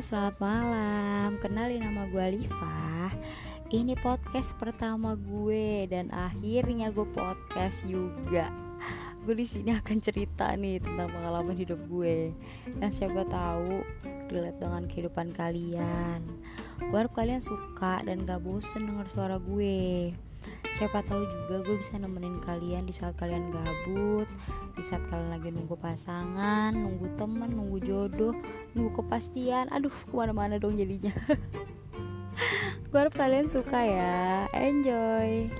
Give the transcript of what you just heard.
selamat malam. Kenalin nama gue Alifa. Ini podcast pertama gue dan akhirnya gue podcast juga. Gue di sini akan cerita nih tentang pengalaman hidup gue yang siapa tahu relate dengan kehidupan kalian. Gue harap kalian suka dan gak bosen denger suara gue. Siapa tahu juga gue bisa nemenin kalian di saat kalian gabut di saat kalian lagi nunggu pasangan nunggu temen nunggu jodoh nunggu kepastian. Aduh ke mana-mana dong jadinya. Gue harap kalian suka ya. Enjoy